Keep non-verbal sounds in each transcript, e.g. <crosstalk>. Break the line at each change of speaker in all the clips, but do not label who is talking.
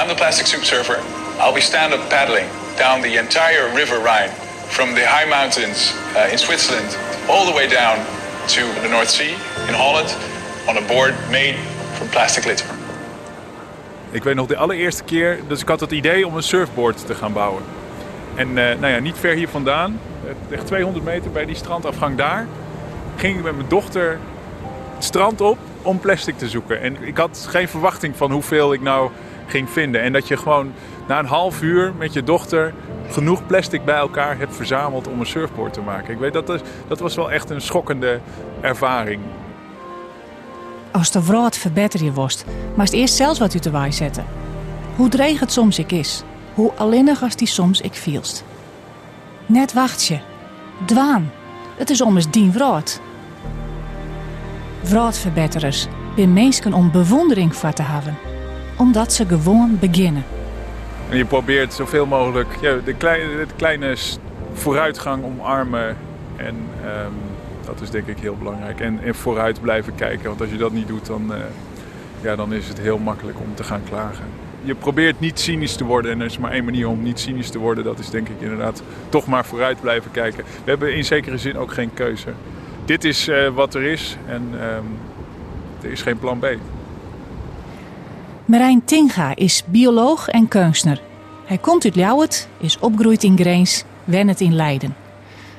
I'm the plastic soup surfer. I'll be stand-up paddling down the entire River Rhine from the high mountains uh, in Switzerland all the way down to the North Sea in Holland on a board made from plastic litter.
Ik weet nog de allereerste keer, dus ik had het idee om een surfboard te gaan bouwen. En uh, nou ja, niet ver hier vandaan, echt 200 meter bij die strandafgang daar, ging ik met mijn dochter het strand op om plastic te zoeken. En ik had geen verwachting van hoeveel ik nou ging vinden. En dat je gewoon na een half uur met je dochter genoeg plastic bij elkaar hebt verzameld om een surfboard te maken. Ik weet dat, dat was wel echt een schokkende ervaring.
Als de wraad verbeter je worst, maar het eerst zelfs wat u te waai zetten. Hoe dreig het soms ik is, hoe alleenig als die soms ik vielst. Net wacht je, dwaan, het is ommers dien wraad. Wraadverbetterers ben mensen om bewondering voor te hebben, omdat ze gewoon beginnen.
En je probeert zoveel mogelijk de, kleine, de kleine vooruitgang omarmen. En um, dat is denk ik heel belangrijk. En, vooruit blijven kijken. Want als je dat niet doet, dan, uh, ja, dan is het heel makkelijk om te gaan klagen. Je probeert niet cynisch te worden. En er is maar één manier om niet cynisch te worden. Dat is denk ik inderdaad toch maar vooruit blijven kijken. We hebben in zekere zin ook geen keuze. Dit is uh, wat er is. En um, er is geen plan B.
Marijn Tinga is bioloog en kunstner. Hij komt uit Ljouwert, is opgegroeid in Greens, wennet in Leiden.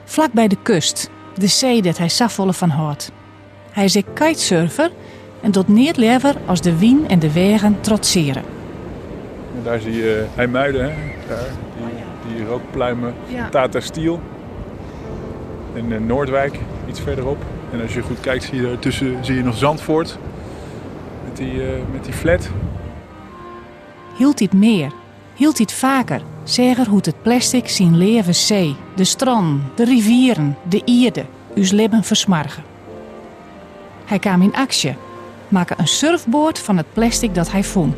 Vlak bij de kust, de zee dat hij safvolle van houdt. Hij is een kitesurfer en tot neer lever als de wien en de wegen trotseren.
En daar zie je IJmuiden, hè? Daar, die, die rookpluimen, ja. Tata Steel. En uh, Noordwijk, iets verderop. En als je goed kijkt, zie je daartussen zie je nog Zandvoort. Met die, uh, met die flat
hield dit meer, hield dit vaker. Zeger hoe het plastic zien leven zee, de strand, de rivieren, de ierde, uw leven versmargen. Hij kwam in actie, maakte een surfboard van het plastic dat hij vond.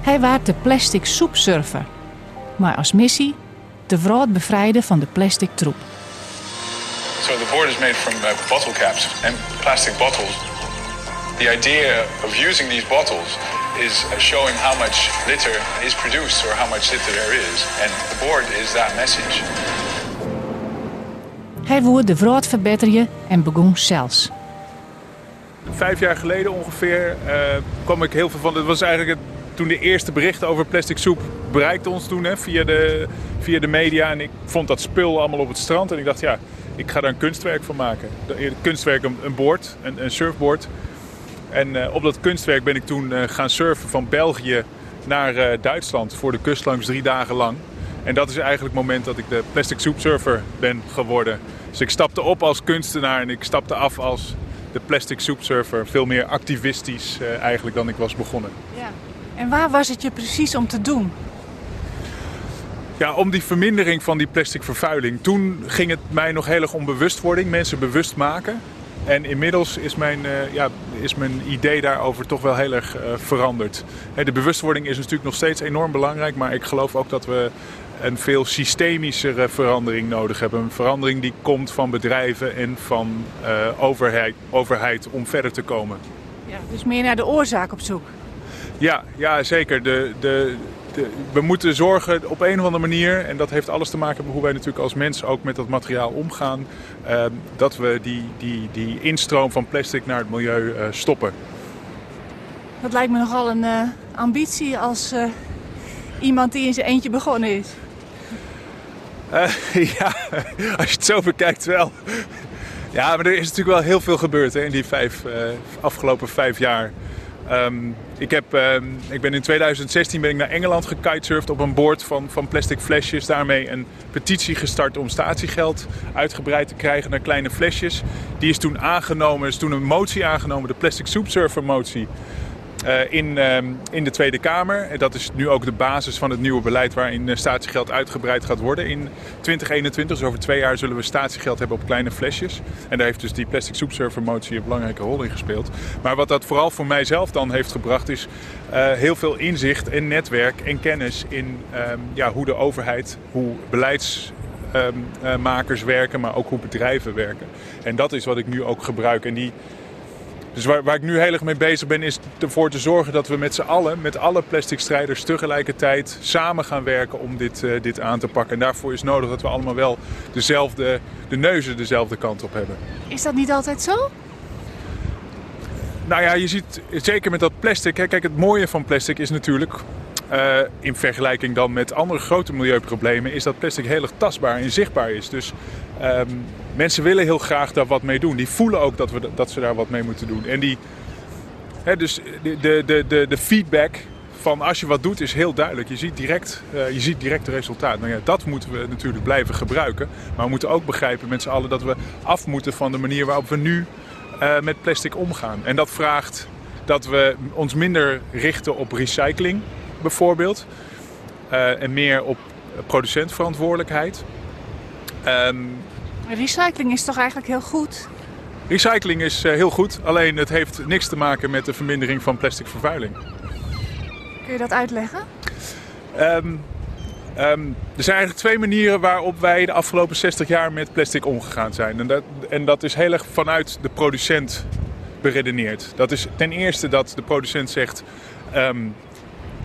Hij waard de plastic soepsurfer, maar als missie de vrouw bevrijden van de plastic troep.
So the board is made from uh, bottle caps and plastic bottles. The idea of using these bottles is showing how much litter is produced or how much litter there is. And the board is that message.
Hij woord de vrood verbeteren en begon zelfs.
Vijf jaar geleden ongeveer uh, kwam ik heel veel van. Het was eigenlijk het, toen de eerste berichten over plastic soep bereikten ons toen hè, via, de, via de media. En ik vond dat spul allemaal op het strand. En ik dacht, ja, ik ga daar een kunstwerk van maken. Kunstwerk, een, een board, een, een surfboard. En uh, op dat kunstwerk ben ik toen uh, gaan surfen van België naar uh, Duitsland voor de kust langs drie dagen lang. En dat is eigenlijk het moment dat ik de plastic soup surfer ben geworden. Dus ik stapte op als kunstenaar en ik stapte af als de plastic soup surfer. Veel meer activistisch eigenlijk dan ik was begonnen.
Ja. En waar was het je precies om te doen?
Ja, om die vermindering van die plastic vervuiling. Toen ging het mij nog heel erg om bewustwording, mensen bewust maken. En inmiddels is mijn, uh, ja, is mijn idee daarover toch wel heel erg uh, veranderd. de bewustwording is natuurlijk nog steeds enorm belangrijk, maar ik geloof ook dat we een veel systemischere verandering nodig hebben. Een verandering die komt van bedrijven en van uh, overheid, overheid om verder te komen.
Ja, dus meer naar de oorzaak op zoek.
Ja, ja zeker. De, de, we moeten zorgen op een of andere manier, en dat heeft alles te maken met hoe wij natuurlijk als mensen ook met dat materiaal omgaan, uh, dat we die, die, die instroom van plastic naar het milieu uh, stoppen.
Dat lijkt me nogal een uh, ambitie als uh, iemand die in zijn eentje begonnen is. <laughs>
ja, als je het zo bekijkt wel. Ja, maar er is natuurlijk wel heel veel gebeurd hè, in die vijf, afgelopen vijf jaar. Um, ik, heb, um, ik ben in 2016 ben ik naar Engeland gekitesurfd op een boord van, van plastic flesjes. Daarmee een petitie gestart om statiegeld uitgebreid te krijgen naar kleine flesjes. Die is toen aangenomen, is toen een motie aangenomen, de Plastic Soup Surfer motie. Uh, in, uh, in de Tweede Kamer. Dat is nu ook de basis van het nieuwe beleid waarin statiegeld uitgebreid gaat worden in 2021. Dus over twee jaar zullen we statiegeld hebben op kleine flesjes. En daar heeft dus die plastic soepsurfer motie een belangrijke rol in gespeeld. Maar wat dat vooral voor mijzelf dan heeft gebracht is uh, heel veel inzicht en netwerk en kennis in um, ja, hoe de overheid, hoe beleidsmakers werken, maar ook hoe bedrijven werken. En dat is wat ik nu ook gebruik. En die Dus waar, waar ik nu heel erg mee bezig ben, is ervoor te zorgen dat we met z'n allen, met alle plastic strijders tegelijkertijd samen gaan werken om dit, uh, dit aan te pakken. En daarvoor is nodig dat we allemaal wel dezelfde, de neuzen dezelfde kant op hebben.
Is dat niet altijd zo?
Nou ja, je ziet zeker met dat plastic. Hè, kijk, het mooie van plastic is natuurlijk. Uh, in vergelijking dan met andere grote milieuproblemen, is dat plastic heel erg tastbaar en zichtbaar is. Dus um, mensen willen heel graag daar wat mee doen. Die voelen ook dat, we, dat ze daar wat mee moeten doen. En die, hè, dus de, de, de, de feedback van als je wat doet is heel duidelijk. Je ziet direct, uh, je ziet direct het resultaat. Nou ja, dat moeten we natuurlijk blijven gebruiken. Maar we moeten ook begrijpen met z'n allen dat we af moeten van de manier waarop we nu uh, met plastic omgaan. En dat vraagt dat we ons minder richten op recycling bijvoorbeeld. Uh, en meer op producentverantwoordelijkheid.
Um, Recycling is toch eigenlijk heel goed?
Recycling is uh, heel goed, alleen het heeft niks te maken met de vermindering van plastic vervuiling.
Kun je dat uitleggen?
Um, um, er zijn eigenlijk twee manieren waarop wij de afgelopen 60 jaar met plastic omgegaan zijn. En dat, en dat is heel erg vanuit de producent beredeneerd. Dat is ten eerste dat de producent zegt: um,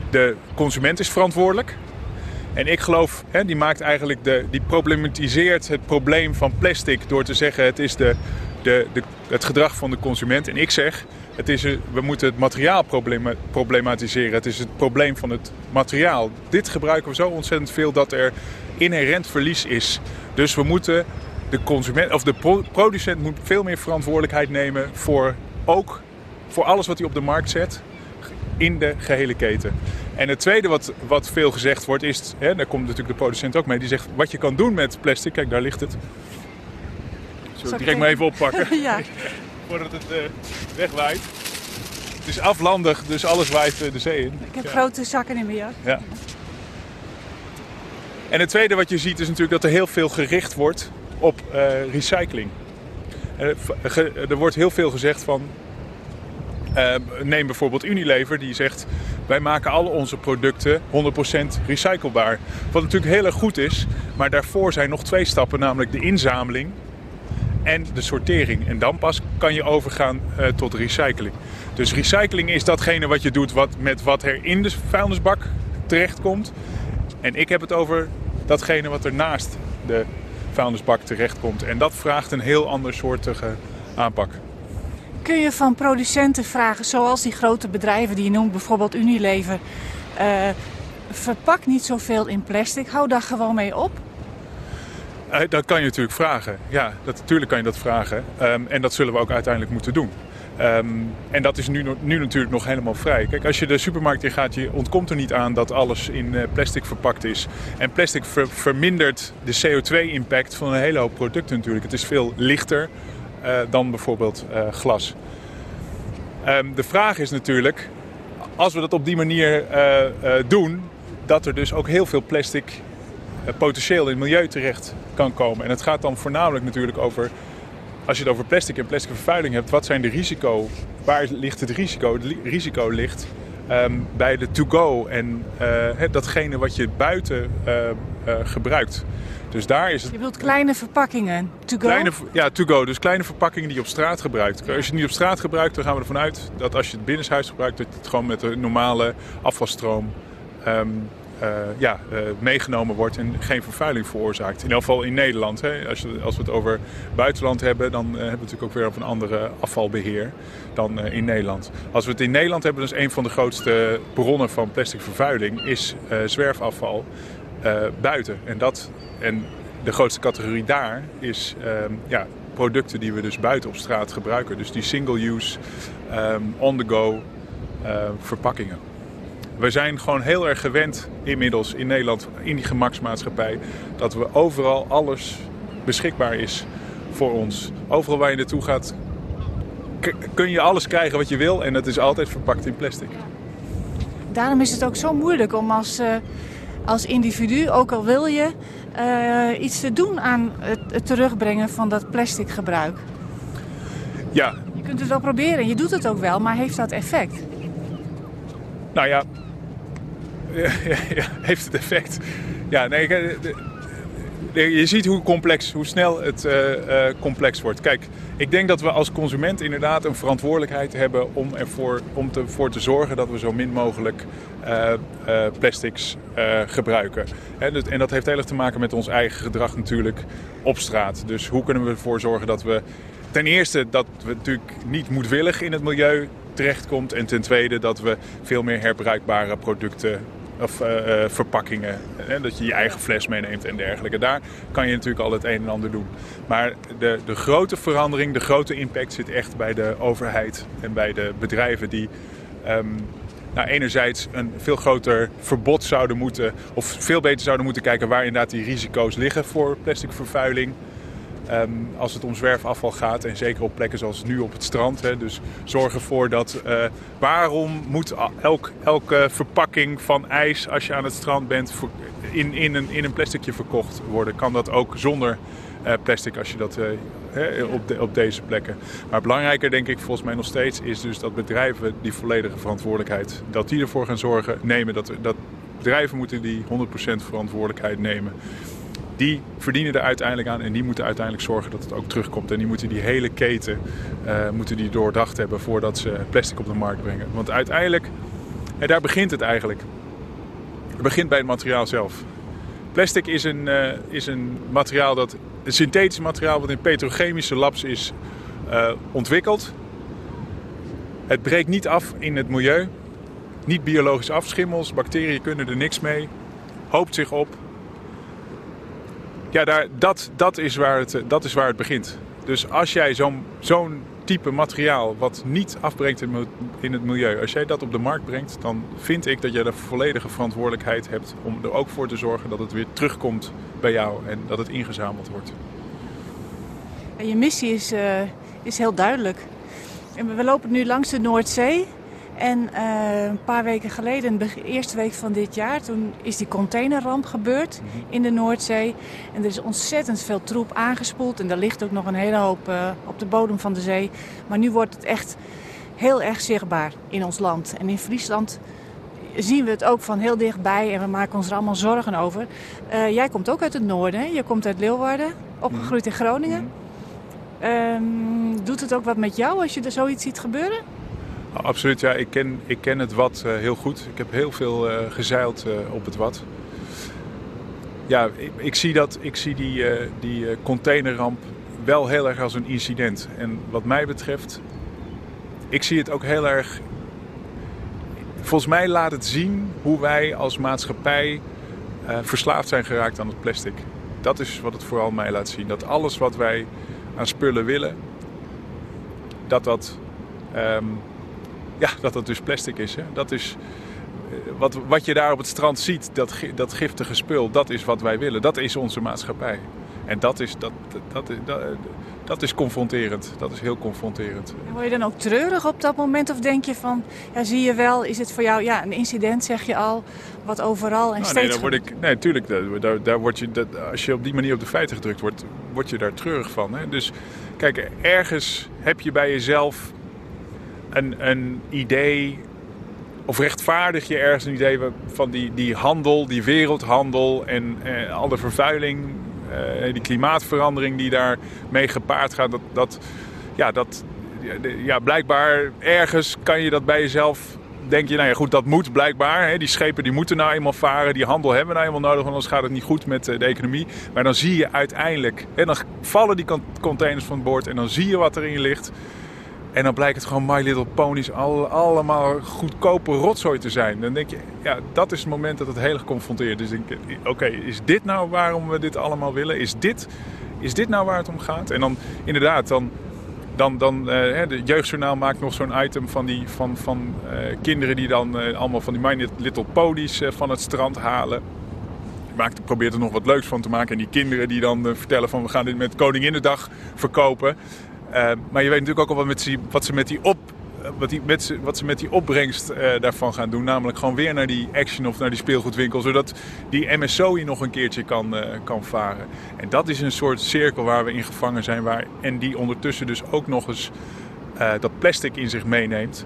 de consument is verantwoordelijk. En ik geloof, hè, die maakt eigenlijk de, die problematiseert het probleem van plastic door te zeggen het is de, de, de, het gedrag van de consument. En ik zeg, het is, we moeten het materiaal problematiseren. Het is het probleem van het materiaal. Dit gebruiken we zo ontzettend veel dat er inherent verlies is. Dus we moeten de consument of de producent moet veel meer verantwoordelijkheid nemen voor ook voor alles wat hij op de markt zet in de gehele keten. En het tweede wat, wat veel gezegd wordt is, hè, daar komt natuurlijk de producent ook mee, die zegt wat je kan doen met plastic, kijk daar ligt het. Zullen we direct maar even oppakken? <laughs>
ja. <laughs>
Voordat het uh, wegwaait. Het is aflandig, dus alles waait uh, de zee in.
Ik heb ja. grote zakken in mijn jas.
Ja. En het tweede wat je ziet is natuurlijk dat er heel veel gericht wordt op uh, recycling. Er wordt heel veel gezegd van neem bijvoorbeeld Unilever, die zegt: wij maken al onze producten 100% recyclebaar. Wat natuurlijk heel erg goed is, maar daarvoor zijn nog twee stappen, namelijk de inzameling en de sortering. En dan pas kan je overgaan uh, tot recycling. Dus recycling is datgene wat je doet wat, met wat er in de vuilnisbak terechtkomt. En ik heb het over datgene wat er naast de vuilnisbak terechtkomt. En dat vraagt een heel ander soortige aanpak.
Kun je van producenten vragen, zoals die grote bedrijven die je noemt, bijvoorbeeld Unilever, uh, verpak niet zoveel in plastic, hou daar gewoon mee op?
Uh, dat kan je natuurlijk vragen. Ja, dat, natuurlijk kan je dat vragen. Um, en dat zullen we ook uiteindelijk moeten doen. Um, en dat is nu, nu natuurlijk nog helemaal vrij. Kijk, als je de supermarkt in gaat, je ontkomt er niet aan dat alles in uh, plastic verpakt is. En plastic ver, vermindert de CO2-impact van een hele hoop producten natuurlijk. Het is veel lichter dan bijvoorbeeld uh, glas. Um, de vraag is natuurlijk, als we dat op die manier uh, doen, dat er dus ook heel veel plastic potentieel in het milieu terecht kan komen. En het gaat dan voornamelijk natuurlijk over, als je het over plastic en plastic vervuiling hebt, wat zijn de risico? Waar ligt het risico? Het risico ligt um, bij de to-go en datgene wat je buiten gebruikt. Dus daar is het...
Je wilt kleine verpakkingen, to go?
Kleine, ja, to go. Dus kleine verpakkingen die je op straat gebruikt. Als je het niet op straat gebruikt, dan gaan we ervan uit dat als je het binnenshuis gebruikt, dat het gewoon met een normale afvalstroom um, uh, ja, uh, meegenomen wordt en geen vervuiling veroorzaakt. In ieder geval in Nederland. Hè. Als, je, als we het over buitenland hebben, dan uh, hebben we natuurlijk ook weer op een andere afvalbeheer dan in Nederland. Als we het in Nederland hebben, dan is een van de grootste bronnen van plastic vervuiling is zwerfafval buiten. En dat en de grootste categorie daar is um, ja, producten die we dus buiten op straat gebruiken. Dus die single-use, um, on-the-go uh, verpakkingen. We zijn gewoon heel erg gewend inmiddels in Nederland, in die gemaksmaatschappij, dat we overal alles beschikbaar is voor ons. Overal waar je naartoe gaat, kun je alles krijgen wat je wil en dat is altijd verpakt in plastic.
Daarom is het ook zo moeilijk om als, uh, als individu, ook al wil je, uh, iets te doen aan het, het, terugbrengen van dat plastic gebruik?
Ja.
Je kunt het wel proberen, je doet het ook wel, maar heeft dat effect?
Nou ja, <laughs> ja, ja heeft het effect? Ja, nee, je ziet hoe complex, hoe snel het uh, uh, complex wordt. Kijk, ik denk dat we als consument inderdaad een verantwoordelijkheid hebben om ervoor om te, voor te zorgen dat we zo min mogelijk uh, plastics gebruiken. Dus, en dat heeft heel erg te maken met ons eigen gedrag natuurlijk op straat. Dus hoe kunnen we ervoor zorgen dat we ten eerste dat we natuurlijk niet moedwillig in het milieu terechtkomt. En ten tweede dat we veel meer herbruikbare producten of uh, verpakkingen. Hè, dat je je eigen fles meeneemt en dergelijke. Daar kan je natuurlijk al het een en ander doen. Maar de, de grote verandering, de grote impact zit echt bij de overheid en bij de bedrijven die. Um, nou, enerzijds een veel groter verbod zouden moeten, of veel beter zouden moeten kijken waar inderdaad die risico's liggen voor plastic vervuiling. Um, als het om zwerfafval gaat en zeker op plekken zoals nu op het strand. Hè, dus zorg ervoor dat uh, waarom moet elk, elke verpakking van ijs als je aan het strand bent in, in, een, in een plasticje verkocht worden? Kan dat ook zonder uh, plastic als je dat uh, op, de, op deze plekken. Maar belangrijker denk ik volgens mij nog steeds is dus dat bedrijven die volledige verantwoordelijkheid, dat die ervoor gaan zorgen, nemen. Dat, dat bedrijven moeten die 100% verantwoordelijkheid nemen die verdienen er uiteindelijk aan en die moeten uiteindelijk zorgen dat het ook terugkomt. En die moeten die hele keten uh, moeten die doordacht hebben voordat ze plastic op de markt brengen. Want uiteindelijk, en daar begint het eigenlijk. Het begint bij het materiaal zelf. Plastic is een, uh, is een materiaal dat, een synthetisch materiaal wat in petrochemische labs is uh, ontwikkeld. Het breekt niet af in het milieu. Niet biologisch afschimmels, bacteriën kunnen er niks mee. Hoopt zich op, ja, daar, dat, dat, is waar het, dat is waar het begint. Dus als jij zo'n zo'n type materiaal wat niet afbrengt in het milieu, als jij dat op de markt brengt, dan vind ik dat jij de volledige verantwoordelijkheid hebt om er ook voor te zorgen dat het weer terugkomt bij jou en dat het ingezameld wordt.
Je missie is, uh, is heel duidelijk. We lopen nu langs de Noordzee. En uh, een paar weken geleden, de eerste week van dit jaar, toen is die containerramp gebeurd mhm. in de Noordzee. En er is ontzettend veel troep aangespoeld. En er ligt ook nog een hele hoop uh, op de bodem van de zee. Maar nu wordt het echt heel erg zichtbaar in ons land. En in Friesland zien we het ook van heel dichtbij en we maken ons er allemaal zorgen over. Uh, jij komt ook uit het noorden, hè? je komt uit Leeuwarden, opgegroeid in Groningen. Mhm. Um, doet het ook wat met jou als je er zoiets ziet gebeuren?
Absoluut, ja. Ik ken, ik ken het wat uh, heel goed. Ik heb heel veel uh, gezeild uh, op het wat. Ja, ik, ik, zie, dat, ik zie die, die containerramp wel heel erg als een incident. En wat mij betreft, ik zie het ook heel erg... Volgens mij laat het zien hoe wij als maatschappij verslaafd zijn geraakt aan het plastic. Dat is wat het vooral mij laat zien. Dat alles wat wij aan spullen willen, dat dat... Um, ja, dat het dus plastic is. Hè. Dat is eh, wat, wat je daar op het strand ziet, dat, dat giftige spul, dat is wat wij willen. Dat is onze maatschappij. En dat is, dat, dat, dat, dat is confronterend. Dat is heel confronterend.
En word je dan ook treurig op dat moment? Of denk je van, ja, zie je wel, is het voor jou ja, een incident, zeg je al, wat overal en nou, steeds...
Nee, daar word ik, nee, tuurlijk. Daar, daar word je, dat, als je op die manier op de feiten gedrukt wordt, word je daar treurig van. Hè? Dus kijk, ergens heb je bij jezelf een, idee of rechtvaardig je ergens een idee van die, die handel, die wereldhandel en eh, al de vervuiling, eh, die klimaatverandering die daar mee gepaard gaat. Dat, dat, ja, dat, ja, blijkbaar ergens kan je dat bij jezelf. Denk je, nou ja, goed, dat moet blijkbaar. Hè, die schepen die moeten nou eenmaal varen. Die handel hebben we nou eenmaal nodig, want anders gaat het niet goed met eh, de economie. Maar dan zie je uiteindelijk, en dan vallen die containers van boord en dan zie je wat erin ligt. En dan blijkt het gewoon My Little Ponies al, allemaal goedkope rotzooi te zijn. Dan denk je, ja, dat is het moment dat het heel erg confronteert. Dus denk oké, is dit nou waarom we dit allemaal willen? Is dit, is dit nou waar het om gaat? En dan inderdaad, dan, dan, dan uh, de Jeugdjournaal maakt nog zo'n item van, die, van, van uh, kinderen die dan uh, allemaal van die My Little Ponies van het strand halen. Maakt, probeert er nog wat leuks van te maken. En die kinderen die dan vertellen van we gaan dit met Koninginnedag verkopen. Uh, maar je weet natuurlijk ook al wat, met wat ze met die op wat, die, met, wat ze met die opbrengst uh, daarvan gaan doen. Namelijk gewoon weer naar die action of naar die speelgoedwinkel. Zodat die MSO hier nog een keertje kan, uh, kan varen. En dat is een soort cirkel waar we in gevangen zijn. Waar, en die ondertussen dus ook nog eens uh, dat plastic in zich meeneemt.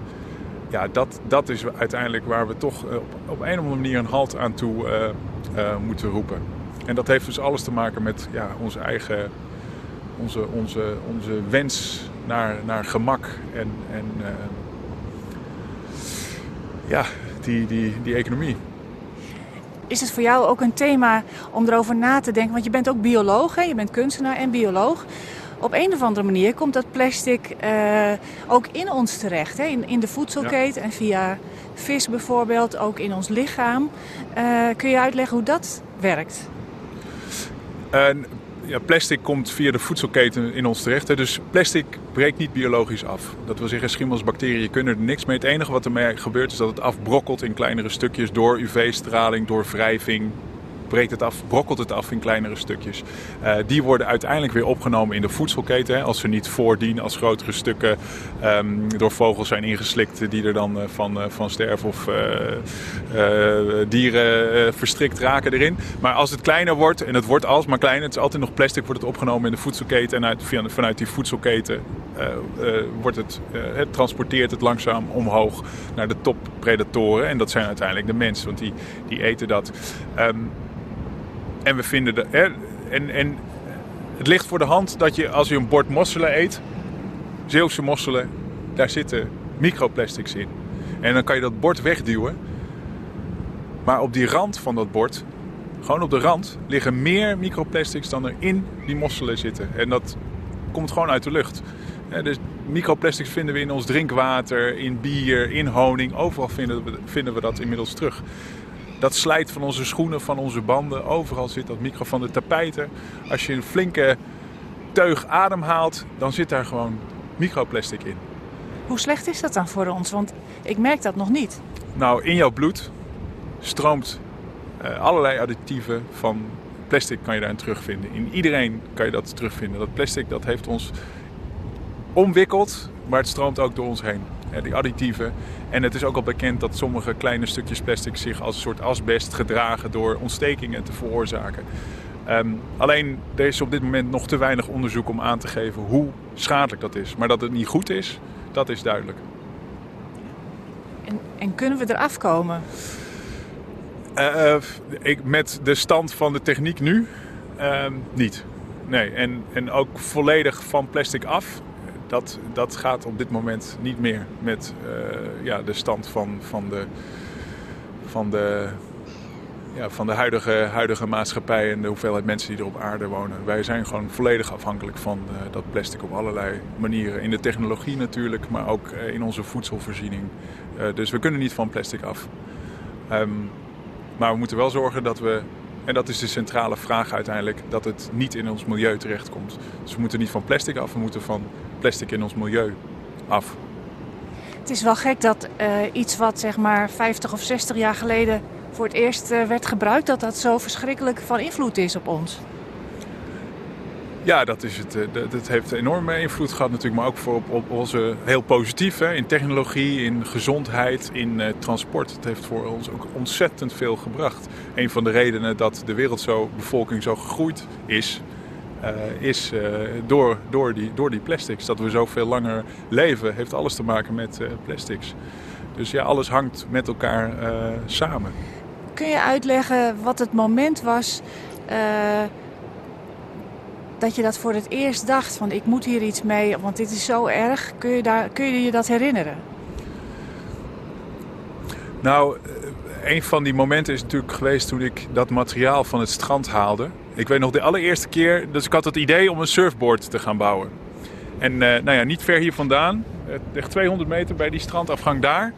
Ja, dat, dat is uiteindelijk waar we toch op, op een of andere manier een halt aan toe moeten roepen. En dat heeft dus alles te maken met ja, onze eigen onze, onze, onze wens naar, naar gemak en, en uh, ja, die, die, die economie.
Is het voor jou ook een thema om erover na te denken? Want je bent ook bioloog, hè? je bent kunstenaar en bioloog. Op een of andere manier komt dat plastic uh, ook in ons terecht. Hè? In, in de voedselketen en via vis bijvoorbeeld, ook in ons lichaam. Uh, kun je uitleggen hoe dat werkt?
Ja, plastic komt via de voedselketen in ons terecht. Hè. Dus plastic breekt niet biologisch af. Dat wil zeggen, schimmels, bacteriën kunnen er niks mee. Het enige wat ermee gebeurt is dat het afbrokkelt in kleinere stukjes door UV-straling, door wrijving, breekt het af, brokkelt het af in kleinere stukjes. Uh, die worden uiteindelijk weer opgenomen in de voedselketen. Als ze niet voordien als grotere stukken um, door vogels zijn ingeslikt die er dan uh, van, uh, van sterven of dieren verstrikt raken erin. Maar als het kleiner wordt, en het wordt alsmaar kleiner, het is altijd nog plastic, wordt het opgenomen in de voedselketen. En uit, vanuit die voedselketen wordt het, het transporteert het langzaam omhoog naar de toppredatoren. En dat zijn uiteindelijk de mensen, want die, die eten dat. Um, en we vinden de, en, en het ligt voor de hand dat je als je een bord mosselen eet, Zeeuwse mosselen, daar zitten microplastics in. En dan kan je dat bord wegduwen. Maar op die rand van dat bord, gewoon op de rand, liggen meer microplastics dan er in die mosselen zitten. En dat komt gewoon uit de lucht. dus microplastics vinden we in ons drinkwater, in bier, in honing. Overal vinden we, vinden we dat inmiddels terug. Dat slijt van onze schoenen, van onze banden. Overal zit dat micro van de tapijten. Als je een flinke teug adem haalt, dan zit daar gewoon microplastic in.
Hoe slecht is dat dan voor ons? Want ik merk dat nog niet.
Nou, in jouw bloed stroomt uh, allerlei additieven van plastic kan je daarin terugvinden. In iedereen kan je dat terugvinden. Dat plastic dat heeft ons omwikkeld, maar het stroomt ook door ons heen die additieven. En het is ook al bekend dat sommige kleine stukjes plastic zich als een soort asbest gedragen door ontstekingen te veroorzaken. Um, alleen er is op dit moment nog te weinig onderzoek om aan te geven hoe schadelijk dat is. Maar dat het niet goed is, dat is duidelijk.
En, en kunnen we eraf komen?
Uh, ik, met de stand van de techniek nu uh, niet. Nee, en, en ook volledig van plastic af dat, dat gaat op dit moment niet meer met uh, ja, de stand van, van de, van de, ja, van de huidige, huidige maatschappij en de hoeveelheid mensen die er op aarde wonen. Wij zijn gewoon volledig afhankelijk van uh, dat plastic op allerlei manieren. In de technologie natuurlijk, maar ook uh, in onze voedselvoorziening. dus we kunnen niet van plastic af. Um, maar we moeten wel zorgen dat we en dat is de centrale vraag uiteindelijk, dat het niet in ons milieu terechtkomt. Dus we moeten niet van plastic af, we moeten van plastic in ons milieu af.
Het is wel gek dat uh, iets wat zeg maar 50 of 60 jaar geleden voor het eerst uh, werd gebruikt, dat dat zo verschrikkelijk van invloed is op ons.
Ja, dat, is het, eh, dat heeft enorme invloed gehad natuurlijk, maar ook voor op, onze heel positief. Hè, in technologie, in gezondheid, in uh, transport. Het heeft voor ons ook ontzettend veel gebracht. Een van de redenen dat de wereld zo, bevolking zo gegroeid is, uh, is door, door, die, door die plastics. Dat we zoveel langer leven, heeft alles te maken met plastics. Dus ja, alles hangt met elkaar samen.
Kun je uitleggen wat het moment was dat je dat voor het eerst dacht van ik moet hier iets mee, want dit is zo erg. Kun je, daar, kun je je dat herinneren?
Nou, een van die momenten is natuurlijk geweest toen ik dat materiaal van het strand haalde. Ik weet nog de allereerste keer, dus ik had het idee om een surfboard te gaan bouwen. En uh, nou ja, niet ver hier vandaan, echt 200 meter bij die strandafgang daar,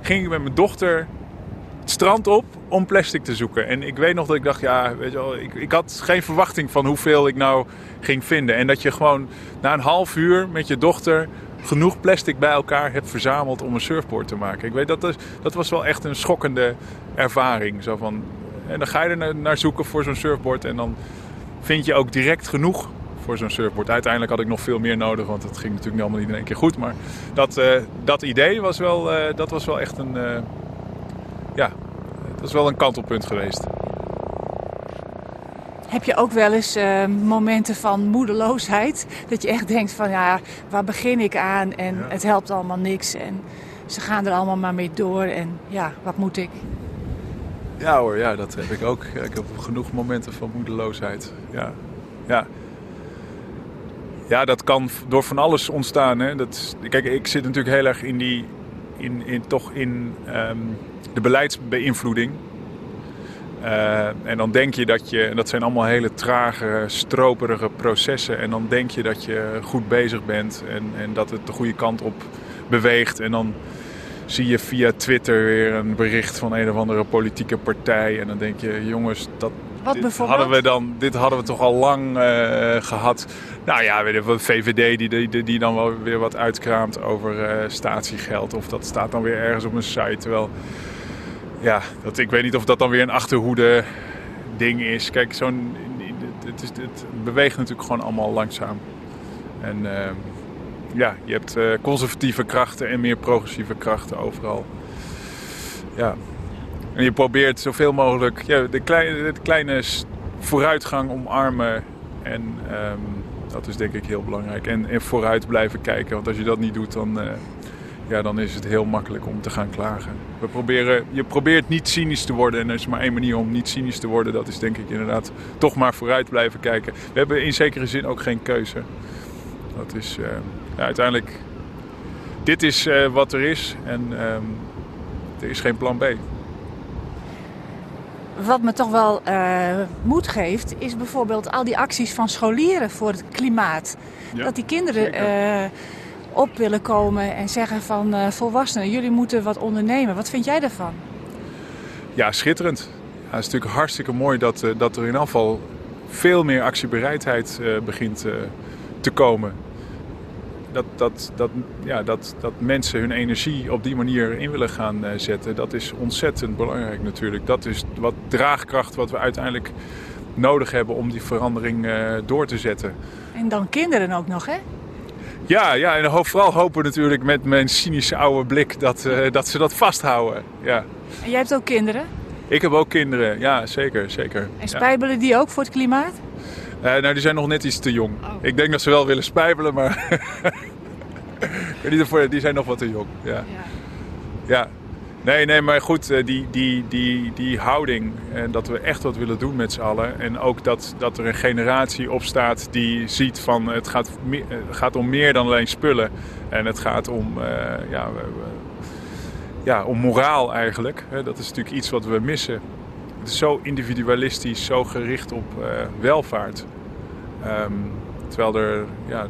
ging ik met mijn dochter het strand op om plastic te zoeken. En ik weet nog dat ik dacht, ja, weet je wel, ik, ik had geen verwachting van hoeveel ik nou ging vinden. En dat je gewoon na een half uur met je dochter genoeg plastic bij elkaar hebt verzameld om een surfboard te maken. Ik weet dat dat, was wel echt een schokkende ervaring. Zo van, en dan ga je er naar zoeken voor zo'n surfboard en dan vind je ook direct genoeg voor zo'n surfboard. Uiteindelijk had ik nog veel meer nodig, want het ging natuurlijk allemaal niet in één keer goed. Maar dat, uh, dat idee was wel, uh, dat was wel echt een, uh, ja, dat is wel een kantelpunt geweest.
Heb je ook wel eens uh, momenten van moedeloosheid? Dat je echt denkt van ja, waar begin ik aan? En ja. het helpt allemaal niks. En ze gaan er allemaal maar mee door. En ja, wat moet ik?
Ja hoor, ja, dat heb ik ook. Ik heb genoeg momenten van moedeloosheid. Ja, ja. ja dat kan door van alles ontstaan. Hè. Dat, kijk, ik zit natuurlijk heel erg in die, in, in, toch in ehm, de beleidsbeïnvloeding. Uh, en dan denk je dat je, en dat zijn allemaal hele trage, stroperige processen. En dan denk je dat je goed bezig bent en, en dat het de goede kant op beweegt. En dan zie je via Twitter weer een bericht van een of andere politieke partij. En dan denk je, jongens, dat, dit hadden we dan, dit hadden we toch al lang uh, gehad. Nou ja, weet je, de VVD die, die, die dan wel weer wat uitkraamt over uh, statiegeld. Of dat staat dan weer ergens op een site. Terwijl, ja, dat, ik weet niet of dat dan weer een achterhoede ding is. Kijk, zo'n, het, is, het beweegt natuurlijk gewoon allemaal langzaam. En... Uh, ja, je hebt uh, conservatieve krachten en meer progressieve krachten overal. Ja. Je probeert zoveel mogelijk de, kleine, kleine vooruitgang omarmen. En um, dat is denk ik heel belangrijk. En, en, vooruit blijven kijken. Want als je dat niet doet, dan, uh, ja, dan is het heel makkelijk om te gaan klagen. We proberen, je probeert niet cynisch te worden. En er is maar één manier om niet cynisch te worden. Dat is denk ik inderdaad toch maar vooruit blijven kijken. We hebben in zekere zin ook geen keuze. Dat is... Uh, ja, uiteindelijk, dit is uh, wat er is en um, er is geen plan B.
Wat me toch wel uh, moed geeft, is bijvoorbeeld al die acties van scholieren voor het klimaat. Ja, dat die kinderen uh, op willen komen en zeggen van volwassenen, jullie moeten wat ondernemen. Wat vind jij daarvan?
Ja, schitterend. Ja, het is natuurlijk hartstikke mooi dat, dat er in afval veel meer actiebereidheid begint te komen dat, dat, dat, ja, dat, dat mensen hun energie op die manier in willen gaan uh, zetten, dat is ontzettend belangrijk natuurlijk. Dat is wat draagkracht wat we uiteindelijk nodig hebben om die verandering uh, door te zetten.
En dan kinderen ook nog, hè?
Ja, ja en vooral hopen natuurlijk met mijn cynische oude blik dat, uh, dat ze dat vasthouden. Ja.
En jij hebt ook kinderen?
Ik heb ook kinderen, ja, zeker, zeker.
En spijbelen die ook voor het klimaat?
Uh, nou, die zijn nog net iets te jong. Oh. Ik denk dat ze wel willen spijbelen, maar <laughs> ik weet niet die zijn nog wat te jong. Ja. ja. ja. Nee, nee, maar goed, eh, die, die, die, die houding en dat we echt wat willen doen met z'n allen. En ook dat, dat er een generatie opstaat die ziet van het gaat, het gaat om meer dan alleen spullen. En het gaat om, uh, ja, ja, om moraal eigenlijk. Dat is natuurlijk iets wat we missen. Zo individualistisch, zo gericht op uh, welvaart. Um, terwijl er ja,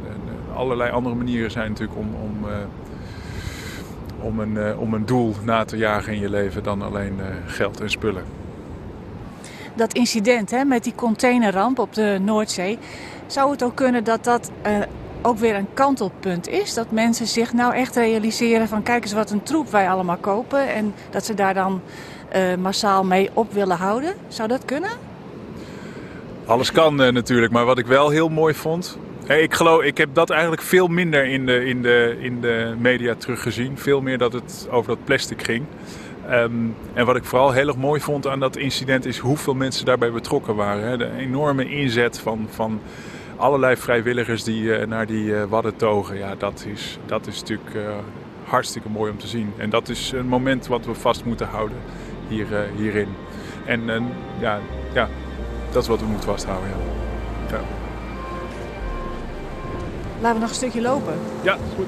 allerlei andere manieren zijn natuurlijk om, om, uh, om, een, uh, om een doel na te jagen in je leven dan alleen geld en spullen.
Dat incident hè, met die containerramp op de Noordzee, zou het ook kunnen dat dat ook weer een kantelpunt is? Dat mensen zich nou echt realiseren van kijk eens wat een troep wij allemaal kopen en dat ze daar dan uh, massaal mee op willen houden. Zou dat kunnen?
Alles kan uh, natuurlijk, maar wat ik wel heel mooi vond. Ik, geloof, ik heb dat eigenlijk veel minder in de, in, de, in de media teruggezien. Veel meer dat het over dat plastic ging. Um, en wat ik vooral heel erg mooi vond aan dat incident is hoeveel mensen daarbij betrokken waren. Hè. De enorme inzet van, van allerlei vrijwilligers die uh, naar die uh, wadden togen. Ja, dat is, dat is natuurlijk hartstikke mooi om te zien. En dat is een moment wat we vast moeten houden hier, uh, hierin. En uh, ja, ja, dat is wat we moeten vasthouden. Ja. ja.
Laten we nog een stukje lopen.
Ja, is goed.